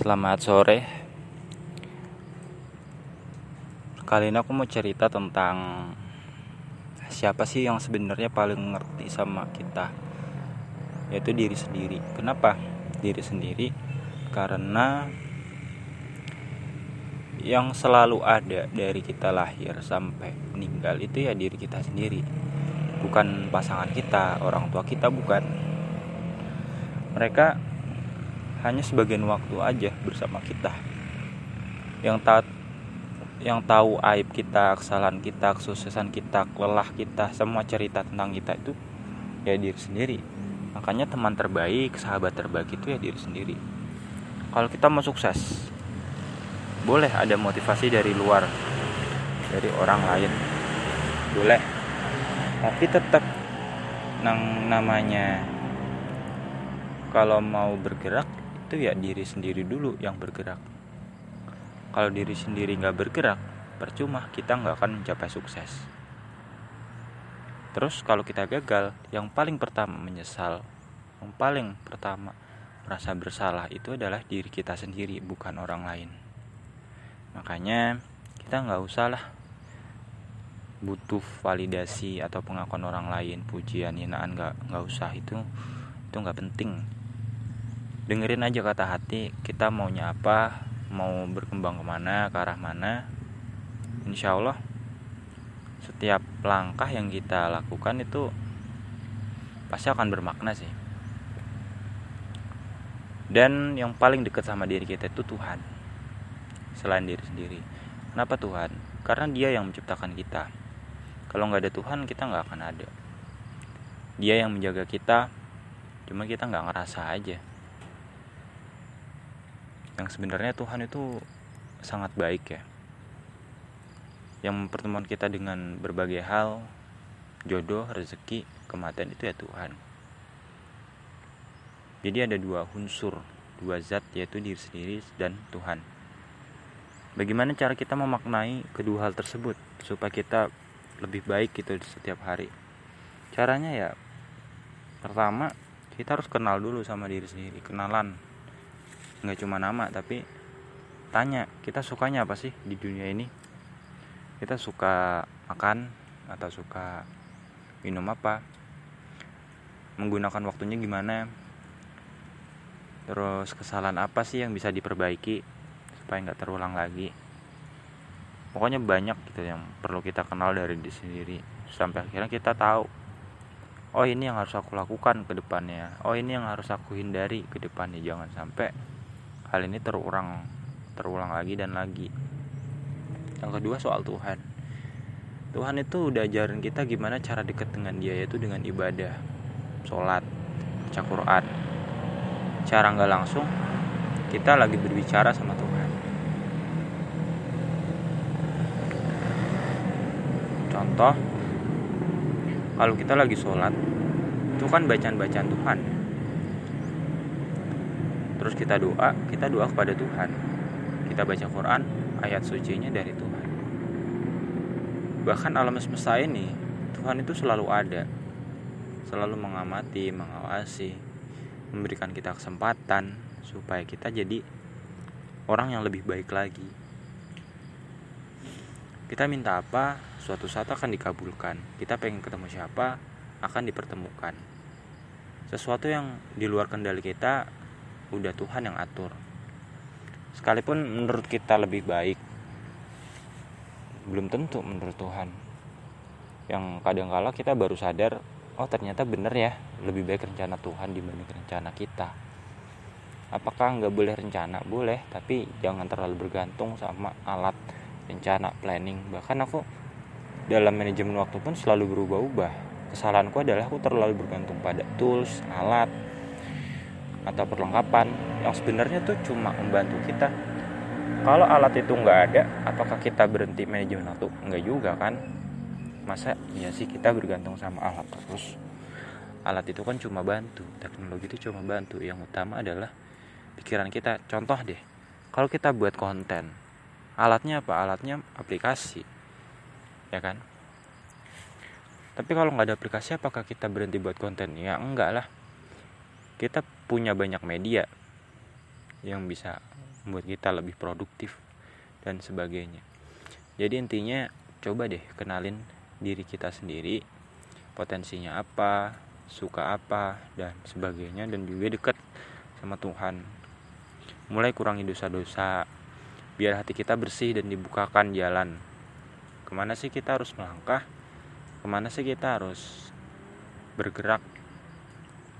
Selamat sore. Kali ini aku mau cerita tentang siapa sih yang sebenarnya paling ngerti sama kita, yaitu diri sendiri. Kenapa diri sendiri? Karena yang selalu ada dari kita lahir sampai meninggal itu ya diri kita sendiri, bukan pasangan kita, orang tua kita, bukan. Mereka hanya sebagian waktu aja bersama kita. Yang tahu yang tahu aib kita kesalahan kita kesuksesan kita lelah kita semua cerita tentang kita itu ya diri sendiri. Makanya teman terbaik sahabat terbaik itu ya diri sendiri. Kalau kita mau sukses boleh ada motivasi dari luar dari orang lain. Boleh. Tapi tetap nang namanya kalau mau bergerak itu ya diri sendiri dulu yang bergerak. Kalau diri sendiri nggak bergerak percuma kita nggak akan mencapai sukses. Terus kalau kita gagal yang paling pertama menyesal yang paling pertama merasa bersalah itu adalah diri kita sendiri bukan orang lain. Makanya kita nggak usah lah butuh validasi atau pengakuan orang lain pujian hinaan nggak nggak usah. Itu itu nggak penting dengerin aja kata hati kita maunya apa mau berkembang ke mana ke arah mana insya Allah setiap langkah yang kita lakukan itu pasti akan bermakna sih. Dan yang paling dekat sama diri kita itu Tuhan selain diri sendiri. Kenapa Tuhan? Karena dia yang menciptakan kita. Kalau nggak ada Tuhan kita nggak akan ada. Dia yang menjaga kita cuma kita nggak ngerasa aja yang sebenarnya Tuhan itu sangat baik ya. Yang mempertemukan kita dengan berbagai hal jodoh rezeki kematian itu ya Tuhan. Jadi ada dua unsur dua zat yaitu diri sendiri dan Tuhan. Bagaimana cara kita memaknai kedua hal tersebut supaya kita lebih baik gitu setiap hari? Caranya ya pertama kita harus kenal dulu sama diri sendiri kenalan nggak cuma nama tapi tanya kita sukanya apa sih di dunia ini? Kita suka makan atau suka minum apa? Menggunakan waktunya gimana? Terus kesalahan apa sih yang bisa diperbaiki supaya nggak terulang lagi? Pokoknya banyak gitu yang perlu kita kenal dari diri sendiri. Sampai akhirnya kita tahu oh ini yang harus aku lakukan ke depannya. Oh ini yang harus aku hindari ke depannya. Jangan sampai hal ini terulang terulang lagi dan lagi. Yang kedua soal Tuhan. Tuhan itu udah ajarin kita gimana cara dekat dengan dia yaitu dengan ibadah sholat baca Quran. Cara nggak langsung kita lagi berbicara sama Tuhan. Contoh kalau kita lagi sholat itu kan bacaan-bacaan Tuhan terus kita doa kita doa kepada Tuhan. Kita baca Quran ayat sucinya dari Tuhan. Bahkan alam semesta ini Tuhan itu selalu ada. Selalu mengamati mengawasi memberikan kita kesempatan supaya kita jadi orang yang lebih baik lagi. Kita minta apa suatu saat akan dikabulkan. Kita pengen ketemu siapa akan dipertemukan. Sesuatu yang di luar kendali kita udah Tuhan yang atur. Sekalipun menurut kita lebih baik belum tentu menurut Tuhan. Yang kadang kala kita baru sadar oh ternyata bener ya lebih baik rencana Tuhan dibanding rencana kita. Apakah nggak boleh rencana? Boleh tapi jangan terlalu bergantung sama alat rencana planning. Bahkan aku dalam manajemen waktu pun selalu berubah-ubah. Kesalahanku adalah aku terlalu bergantung pada tools alat atau perlengkapan yang sebenarnya tuh cuma membantu kita. Kalau alat itu nggak ada apakah kita berhenti manajemen waktu? Nggak juga kan. Masa ya sih kita bergantung sama alat terus. Alat itu kan cuma bantu teknologi itu cuma bantu. Yang utama adalah pikiran kita. Contoh deh kalau kita buat konten alatnya apa? Alatnya aplikasi ya kan? Tapi kalau nggak ada aplikasi apakah kita berhenti buat konten? Ya enggak lah kita punya banyak media yang bisa membuat kita lebih produktif dan sebagainya. Jadi intinya coba deh kenalin diri kita sendiri potensinya apa suka apa dan sebagainya dan juga dekat sama Tuhan. Mulai kurangi dosa-dosa biar hati kita bersih dan dibukakan jalan. Ke mana sih kita harus melangkah? Ke mana sih kita harus bergerak